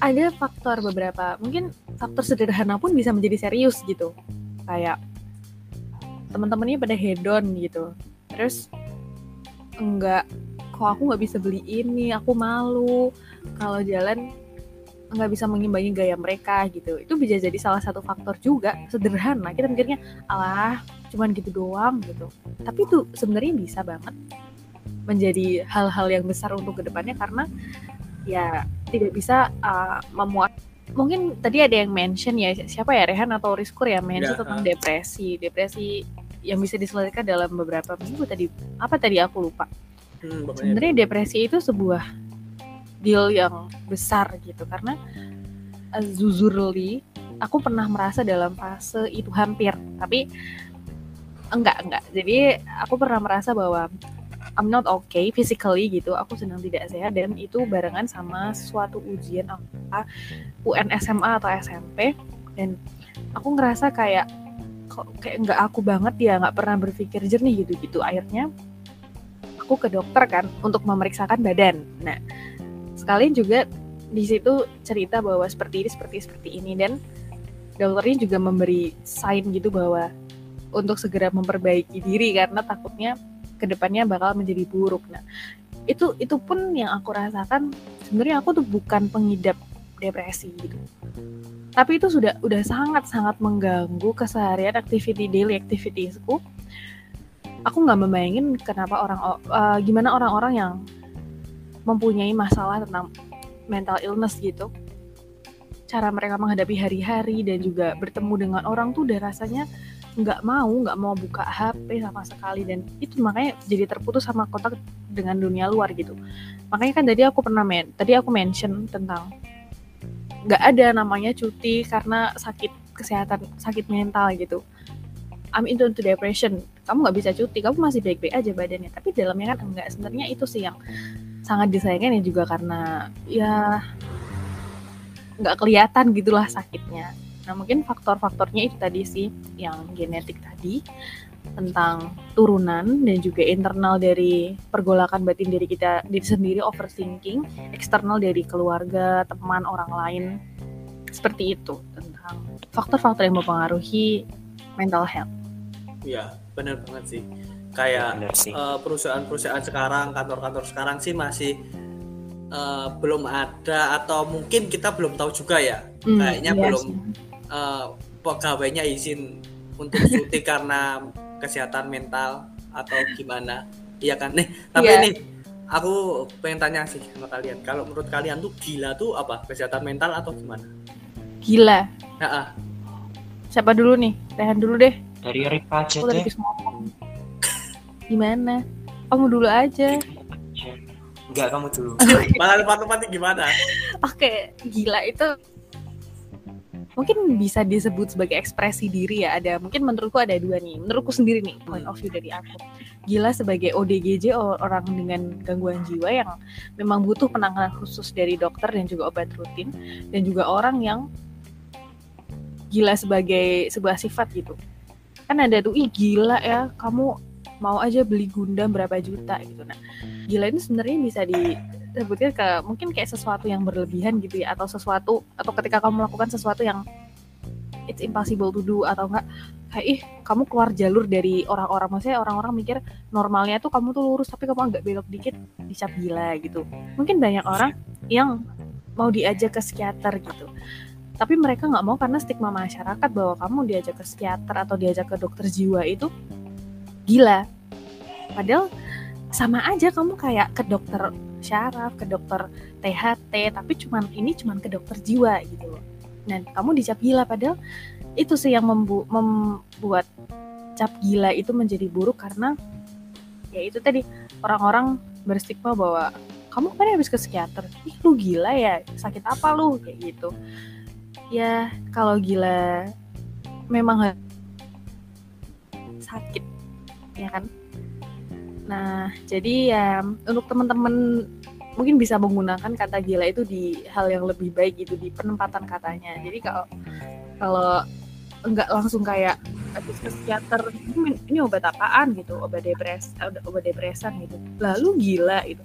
ada faktor beberapa, mungkin faktor sederhana pun bisa menjadi serius gitu. Kayak teman-temannya pada hedon gitu. Terus enggak. Kok aku nggak bisa beli ini, aku malu. Kalau jalan nggak bisa mengimbangi gaya mereka gitu. Itu bisa jadi salah satu faktor juga sederhana. Kita mikirnya alah cuman gitu doang gitu. Tapi itu sebenarnya bisa banget menjadi hal-hal yang besar untuk ke depannya karena ya tidak bisa uh, memuat mungkin tadi ada yang mention ya siapa ya Rehan atau Rizkur ya mention ya, tentang uh. depresi. Depresi yang bisa diselesaikan dalam beberapa minggu tadi. Apa tadi? Aku lupa. Hmm, sebenarnya depresi itu sebuah deal yang besar gitu karena uh, zuzurly aku pernah merasa dalam fase itu hampir tapi enggak enggak. Jadi aku pernah merasa bahwa I'm not okay physically gitu aku sedang tidak sehat dan itu barengan sama suatu ujian apa UN SMA atau SMP dan aku ngerasa kayak kok kayak enggak aku banget ya nggak pernah berpikir jernih gitu gitu akhirnya aku ke dokter kan untuk memeriksakan badan. Nah sekalian juga di situ cerita bahwa seperti ini seperti seperti ini. Dan dokternya juga memberi sign gitu bahwa untuk segera memperbaiki diri karena takutnya ke depannya bakal menjadi buruk. Nah itu itu pun yang aku rasakan. Sebenarnya aku tuh bukan pengidap depresi gitu. Tapi itu sudah udah sangat sangat mengganggu keseharian activity daily activitiesku aku nggak membayangin kenapa orang uh, gimana orang-orang yang mempunyai masalah tentang mental illness gitu. Cara mereka menghadapi hari-hari dan juga bertemu dengan orang tuh udah rasanya nggak mau nggak mau buka HP sama sekali. Dan itu makanya jadi terputus sama kontak dengan dunia luar gitu. Makanya kan tadi aku pernah men tadi aku mention tentang nggak ada namanya cuti karena sakit kesehatan sakit mental gitu. I'm into, depression. Kamu nggak bisa cuti kamu masih baik-baik aja badannya. Tapi dalamnya kan enggak. Sebenarnya itu sih yang sangat disayangkan ya juga karena ya nggak kelihatan gitulah sakitnya. Nah mungkin faktor-faktornya itu tadi sih yang genetik tadi tentang turunan dan juga internal dari pergolakan batin diri kita diri sendiri overthinking, eksternal dari keluarga, teman, orang lain. Seperti itu tentang faktor-faktor yang mempengaruhi mental health.
Iya, benar banget sih. Kayak uh, perusahaan-perusahaan sekarang kantor-kantor sekarang sih masih uh, belum ada atau mungkin kita belum tahu juga ya. Hmm, kayaknya iya belum uh, pegawainya izin untuk cuti karena kesehatan mental atau gimana. Iya kan? Nih tapi yeah. nih aku pengen tanya sih sama kalian. Kalau menurut kalian tuh gila tuh apa? Kesehatan mental atau gimana?
Gila.
Nah,
siapa dulu nih? Rehan dulu deh.
Dari Rika aja deh.
Gimana? Kamu dulu aja.
Enggak, kamu dulu.
Malah tempat-tempatnya gimana?
Oke, gila itu mungkin bisa disebut sebagai ekspresi diri ya ada mungkin menurutku ada dua nih. Menurutku sendiri nih point of view dari aku. Gila sebagai ODGJ orang dengan gangguan jiwa yang memang butuh penanganan khusus dari dokter dan juga obat rutin dan juga orang yang gila sebagai sebuah sifat gitu. Kan ada tuh ih gila ya kamu mau aja beli Gundam berapa juta gitu. Nah gila ini sebenarnya bisa disebutnya ke mungkin kayak sesuatu yang berlebihan gitu ya atau sesuatu atau ketika kamu melakukan sesuatu yang it's impossible to do atau enggak kayak ih kamu keluar jalur dari orang-orang. Maksudnya orang-orang mikir normalnya tuh kamu tuh lurus tapi kamu agak belok dikit dicap gila gitu. Mungkin banyak orang yang mau diajak ke psikiater gitu. Tapi mereka nggak mau karena stigma masyarakat bahwa kamu diajak ke psikiater atau diajak ke dokter jiwa itu gila. Padahal sama aja kamu kayak ke dokter syaraf ke dokter THT tapi cuman ini cuman ke dokter jiwa gitu loh. Dan kamu dicap gila padahal itu sih yang membu membuat cap gila itu menjadi buruk karena ya itu tadi orang-orang berstigma bahwa kamu kan habis ke psikiater? Ih lu gila ya? Sakit apa lu? Kayak gitu. Ya kalau gila memang sakit ya kan nah jadi ya untuk teman-teman mungkin bisa menggunakan kata gila itu di hal yang lebih baik gitu di penempatan katanya. Jadi kalau kalau enggak langsung kayak habis ke psikiater ini, ini obat apaan? gitu obat depres obat depresan gitu. Lalu gila itu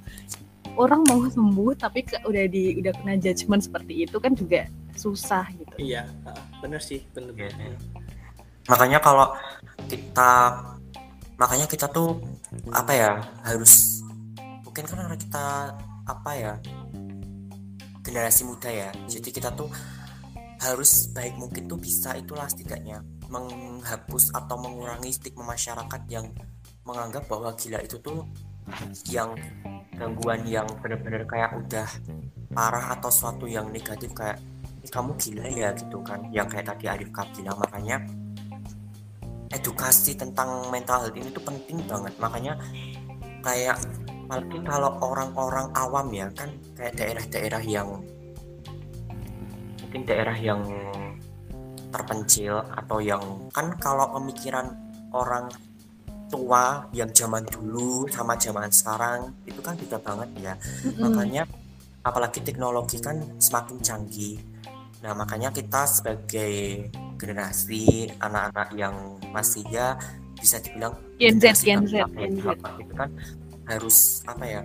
orang mau sembuh tapi ke, udah di udah kena judgement seperti itu kan juga susah gitu.
Iya bener sih bener,
bener. Makanya kalau kita makanya kita tuh apa ya harus mungkin kan karena kita apa ya generasi muda ya. Jadi kita tuh harus baik mungkin tuh bisa itulah setidaknya menghapus atau mengurangi stigma masyarakat yang menganggap bahwa gila itu tuh yang gangguan yang benar-benar kayak udah parah atau suatu yang negatif kayak kamu gila ya gitu kan. Yang kayak tadi Arif bilang makanya edukasi tentang mental health ini tuh penting banget. Makanya kayak apalagi kalau orang-orang awam ya kan kayak daerah-daerah yang mungkin daerah yang terpencil atau yang kan kalau pemikiran orang tua yang zaman dulu sama zaman sekarang itu kan beda banget ya. Mm-hmm. makanya apalagi teknologi kan semakin canggih nah makanya kita sebagai generasi anak-anak yang masih ya bisa dibilang
Gen Z Gen Z,
itu kan harus apa ya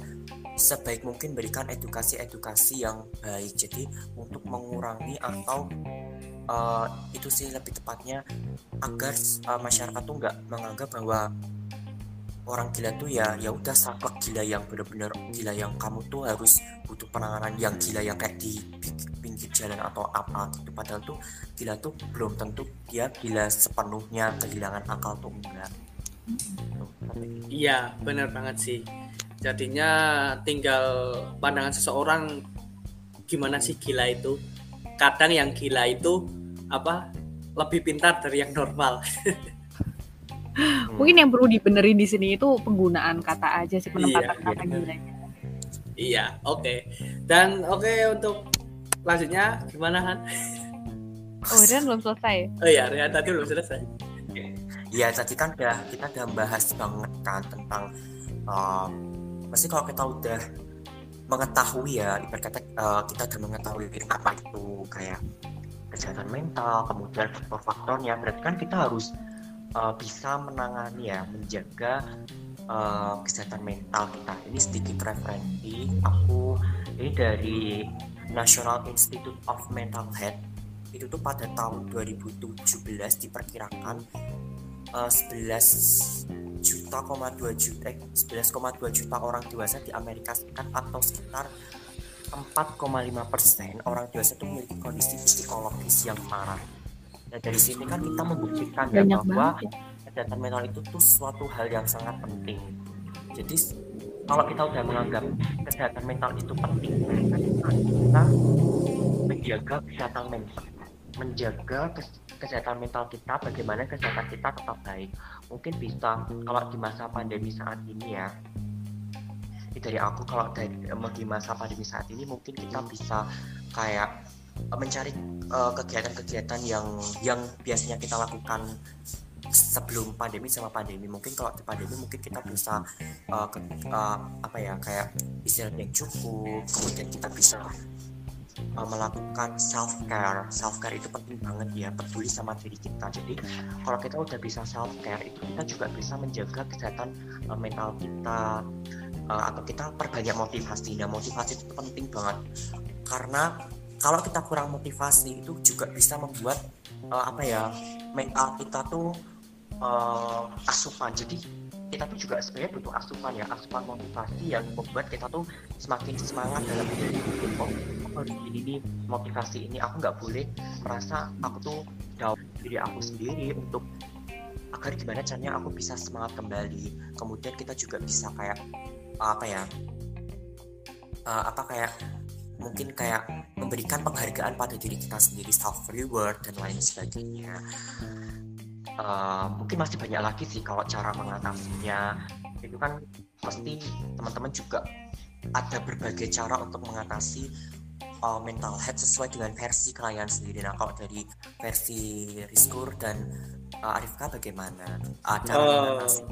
sebaik mungkin berikan edukasi-edukasi yang baik. Jadi untuk mengurangi atau uh, itu sih lebih tepatnya agar uh, masyarakat tuh nggak menganggap bahwa orang gila tuh ya ya udah saklek gila yang bener-bener gila yang kamu tuh harus butuh penanganan yang gila yang kayak di pinggir jalan atau apa gitu. Padahal tuh gila tuh belum tentu dia gila sepenuhnya kehilangan akal tuh enggak.
Iya benar banget sih. Jadinya tinggal pandangan seseorang gimana sih gila itu? Kadang yang gila itu apa lebih pintar dari yang normal.
Mungkin yang perlu dibenerin di sini itu penggunaan kata aja sih penempatan iya, kata iya. gila
iya oke. Okay. dan oke okay, untuk selanjutnya gimana Han?
Oh Rian belum selesai.
Oh iya Rian tadi belum selesai.
Iya tadi kan udah kita udah bahas banget kan tentang um, pasti kalau kita udah mengetahui ya ibarat kata uh, kita udah mengetahui apa itu kayak kesehatan mental kemudian faktor-faktornya berarti kan kita harus uh, bisa menangani ya menjaga uh, kesehatan mental kita. Ini sedikit referensi aku ini dari National Institute of Mental Health itu tuh pada tahun 2017 diperkirakan uh, 11 juta, 2 juta, eh, 11,2 juta orang dewasa di Amerika Serikat atau sekitar 4,5 persen orang dewasa itu memiliki kondisi psikologis yang parah. Nah dari sini kan kita membuktikan ya bahwa ya. kesehatan mental itu tuh suatu hal yang sangat penting. Jadi kalau kita udah menganggap kesehatan mental itu penting, kita menjaga kesehatan mental, menjaga kesehatan mental kita, bagaimana kesehatan kita tetap baik. Mungkin bisa kalau di masa pandemi saat ini ya dari aku kalau dari di masa pandemi saat ini mungkin kita bisa kayak eh, mencari uh, kegiatan-kegiatan yang yang biasanya kita lakukan sebelum pandemi sama pandemi. Mungkin kalau di pandemi mungkin kita bisa uh, ke, uh, apa ya kayak istirahat yang cukup. Kemudian kita bisa uh, melakukan self care self care itu penting banget ya peduli sama diri kita. Jadi kalau kita udah bisa self care itu kita juga bisa menjaga kesehatan uh, mental kita. Uh, atau kita perbanyak motivasi. Nah motivasi itu penting banget. Karena kalau kita kurang motivasi itu juga bisa membuat uh, apa ya mental kita tuh uh, asupan. Jadi kita tuh juga sebenarnya butuh asupan ya. Asupan motivasi yang membuat kita tuh semakin semangat dalam menjadi oh harus ini nih motivasi ini aku nggak boleh merasa aku tuh down diri aku sendiri untuk agar gimana caranya aku bisa semangat kembali. Kemudian kita juga bisa kayak apa ya uh, apa kayak mungkin kayak memberikan penghargaan pada diri kita sendiri self reward dan lain sebagainya uh, mungkin masih banyak lagi sih kalau cara mengatasinya itu kan pasti teman-teman juga ada berbagai cara untuk mengatasi uh, mental health sesuai dengan versi kalian sendiri. Nah, kalau dari versi Rizkur dan uh, Arifka bagaimana? Uh, cara
Oh.
mengatasi?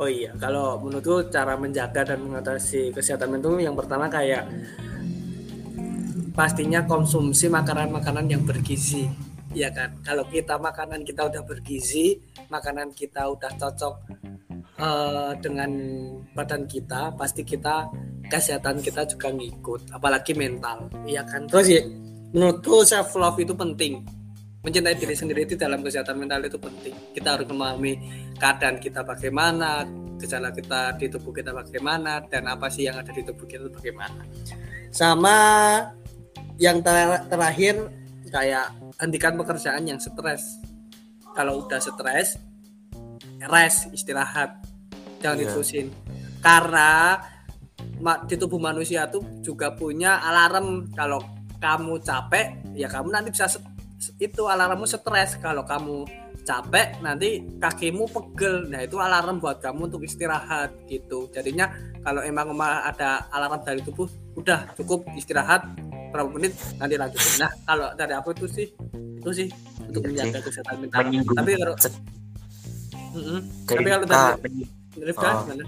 Oh iya, kalau menurutku cara menjaga dan mengatasi kesehatan mental yang pertama kayak pastinya konsumsi makanan-makanan yang bergizi, ya kan? Kalau kita makanan kita udah bergizi, makanan kita udah cocok eh, dengan badan kita, pasti kita kesehatan kita juga ngikut, apalagi mental, ya kan? Terus ya, menurutku self love itu penting. Mencintai diri sendiri itu dalam kesehatan mental itu penting. Kita harus memahami keadaan kita bagaimana, gejala kita di tubuh kita bagaimana, dan apa sih yang ada di tubuh kita bagaimana. Sama yang ter- terakhir kayak hentikan pekerjaan yang stres. Kalau udah stres, rest, istirahat, jangan
Iya.
diterusin. Karena di tubuh manusia tuh juga punya alarm kalau kamu capek, ya kamu nanti bisa itu alarmmu stres. Kalau kamu capek nanti kakimu pegel nah itu alarm buat kamu untuk istirahat gitu jadinya kalau emang ma- ada alarm dari tubuh udah cukup istirahat berapa menit nanti lanjut nah kalau dari aku itu sih itu sih untuk
Iya
menjaga
sih.
kesehatan mental
Menyinggung
tapi kalau
se-
Mm-mm.
dari
tapi kalau Rifka
Oh.
gimana?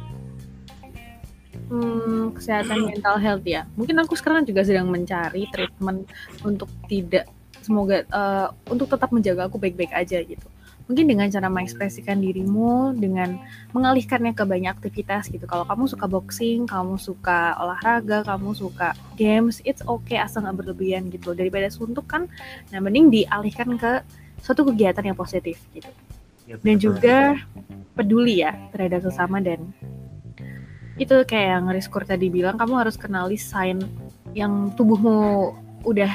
Hmm, kesehatan mental health ya. Mungkin aku sekarang juga sedang mencari treatment untuk tidak semoga eh, untuk tetap menjaga aku baik-baik aja gitu. Mungkin dengan cara mengekspresikan dirimu dengan mengalihkannya ke banyak aktivitas gitu. Kalau kamu suka boxing, kamu suka olahraga, kamu suka games, it's okay asal nggak berlebihan gitu. Daripada suntuk kan, nah mending dialihkan ke suatu kegiatan yang positif gitu
ya,
dan juga peduli ya terhadap sesama dan itu kayak yang Rizkur tadi bilang kamu harus kenali sign yang tubuhmu udah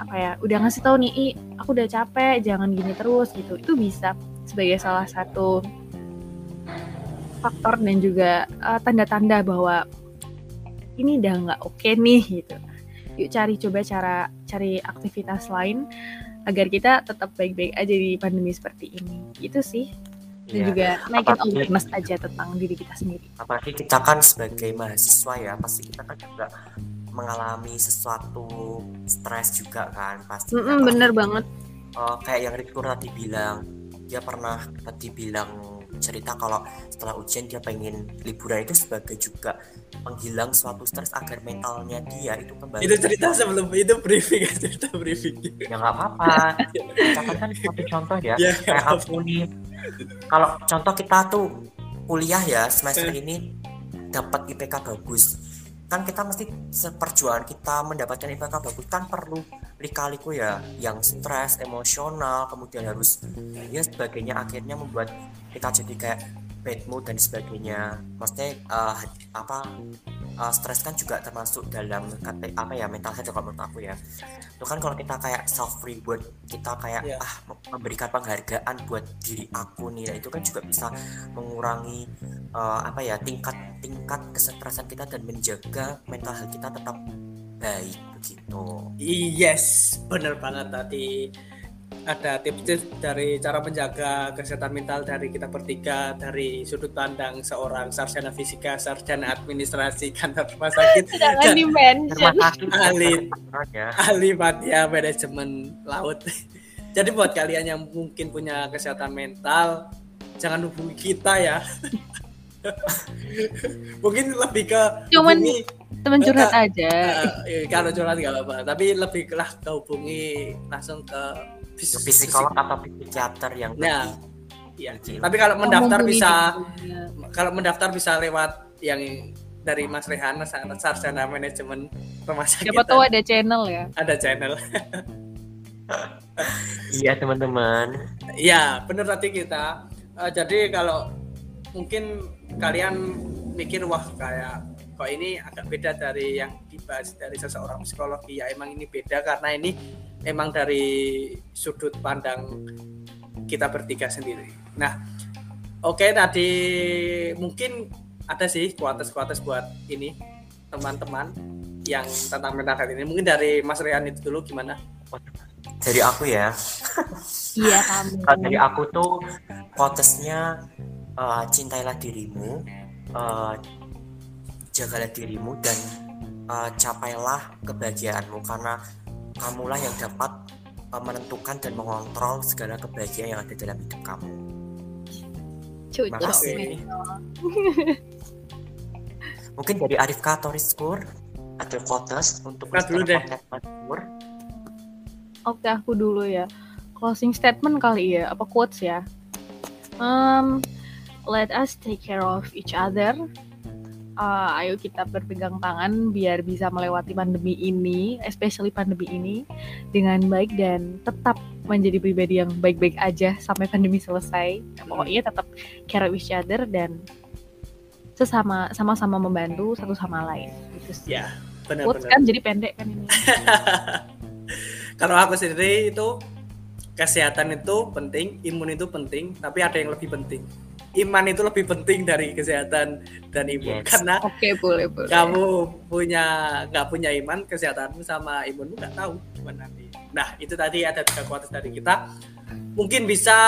apa ya udah ngasih tahu nih "Ih, aku udah capek jangan gini terus gitu. Itu bisa sebagai salah satu faktor dan juga eh, tanda-tanda bahwa ini udah nggak oke nih gitu. Yuk cari coba cara cari aktivitas lain agar kita tetap baik-baik aja di pandemi seperti ini. Itu sih. Dan
Iya.
juga naikin
Apalagi-
awareness aja tentang diri kita sendiri.
Apalagi kita kan sebagai mahasiswa ya pasti kita kan juga mengalami sesuatu stres juga kan pasti
Mm-mm, bener banget.
Eh, kayak yang Rikur tadi bilang dia pernah tadi bilang cerita kalau setelah ujian dia pengen liburan itu sebagai juga penghilang suatu stres agar mentalnya dia itu kembali.
Itu cerita sebelum itu briefing cerita briefing.
Ya nggak apa-apa. Kita kan satu contoh ya
Ya,
kayak aku nih. Kalau contoh kita tuh kuliah ya semester ini dapat IPK bagus kan kita mesti seperjuangan kita mendapatkan IPK bagus. Kan perlu lika-liku ya yang stres emosional kemudian harus ya sebagainya. Akhirnya membuat kita jadi kayak bad mood dan sebagainya. Maksudnya eh, apa eh, stres kan juga termasuk dalam kata apa ya mental health kalau menurut aku ya. Itu kan kalau kita kayak self reward kita kayak
Iya.
ah memberikan penghargaan buat diri aku nih nah, itu kan juga bisa mengurangi eh, apa ya tingkat tingkat kesetresan kita dan menjaga mental health kita tetap baik begitu.
Yes, bener banget tadi ada tips-tips dari cara menjaga kesehatan mental dari kita bertiga dari sudut pandang seorang sarjana fisika, sarjana administrasi kantor rumah sakit, dan Ahli.
ya
ahli media manajemen laut. Jadi buat kalian yang mungkin punya kesehatan mental, jangan hubungi kita ya. mungkin lebih ke
Cuman
hubungi
teman curhat aja
Eh, kalau curhat nggak apa-apa tapi lebih lah ke hubungi langsung ke
ke psikolog atau psikiater yang
Nah,
lebih
Iya. Tapi kalau mendaftar
Mumpuni
bisa kalau mendaftar bisa lewat yang dari Mas Rehana sarjana manajemen rumah sakit.
siapa tahu ada channel ya
ada channel.
iya teman-teman
Iya, benar tadi kita. Eh, jadi kalau mungkin kalian mikir wah kayak kok ini agak beda dari yang dibahas dari seseorang psikologi ya emang ini beda karena ini emang dari sudut pandang kita bertiga sendiri. Nah, oke tadi mungkin ada sih kuatas-kuatas buat ini teman-teman yang tentang mental health ini. Mungkin dari Mas Rian itu dulu gimana?
Dari aku ya.
Iya kamu.
Kalau dari aku tuh quotesnya uh, cintailah dirimu, uh, jagalah dirimu dan uh, capailah kebahagiaanmu karena kamulah yang dapat uh, menentukan dan mengontrol segala kebahagiaan yang ada dalam hidup kamu.
Cuy,
Makasih. Mungkin dari Arif Katoriskur ada quotes untuk
Nah, dulu
Mr.
deh.
Oke, aku dulu ya. Closing statement kali ya, apa quotes ya? Um, let us take care of each other. Uh, ayo kita berpegang tangan biar bisa melewati pandemi ini, especially pandemi ini dengan baik dan tetap menjadi pribadi yang baik-baik aja sampai pandemi selesai. Pokoknya tetap care of each other dan sesama sama-sama membantu satu sama lain. Gitu sih.
Ya,
Quotes
benar-benar.
kan jadi pendek kan ini.
Kalau aku sendiri itu kesehatan itu penting, imun itu penting, tapi ada yang lebih penting. Iman itu lebih penting dari kesehatan dan imun
Yes.
karena
Oke, boleh, boleh.
kamu punya nggak punya iman kesehatanmu sama imunmu nggak tahu gimana nanti. Nah itu tadi ada tiga kualitas dari kita. Mungkin bisa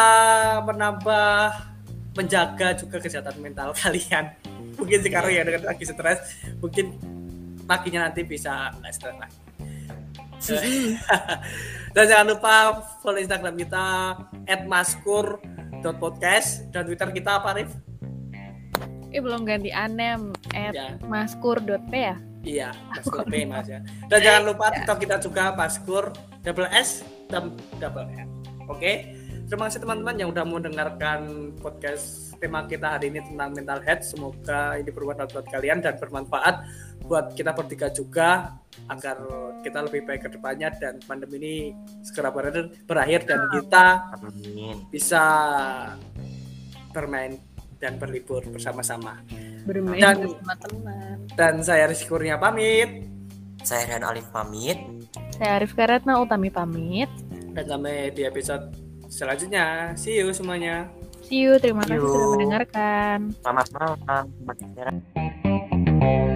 menambah menjaga juga kesehatan mental kalian. Mungkin sekarang ya dengan lagi stres, mungkin paginya nanti bisa nggak stres lagi. Dan jangan lupa follow Instagram kita @maskur.podcast dan Twitter kita apa Rif?
Eh belum ganti anem at
Ya.
maskur.p ya?
Iya, Maskur P Mas ya. Dan jangan lupa TikTok kita juga Maskur double S double N. Oke. Terima kasih teman-teman yang udah mau dengarkan podcast tema kita hari ini tentang mental health. Semoga ini bermanfaat buat kalian dan bermanfaat buat kita bertiga juga agar kita lebih baik ke depannya dan pandemi ini segera berakhir, berakhir dan kita
Amin.
bisa bermain dan berlibur bersama-sama.
Bermain
Dan-
bersama teman.
Dan saya Rizky Kurnia pamit.
Saya Rian Alif pamit.
Saya Arif Karatna Utami pamit.
dan sampai di episode selanjutnya. See you semuanya
you. Terima kasih sudah mendengarkan.
Selamat malam. Selamat malam.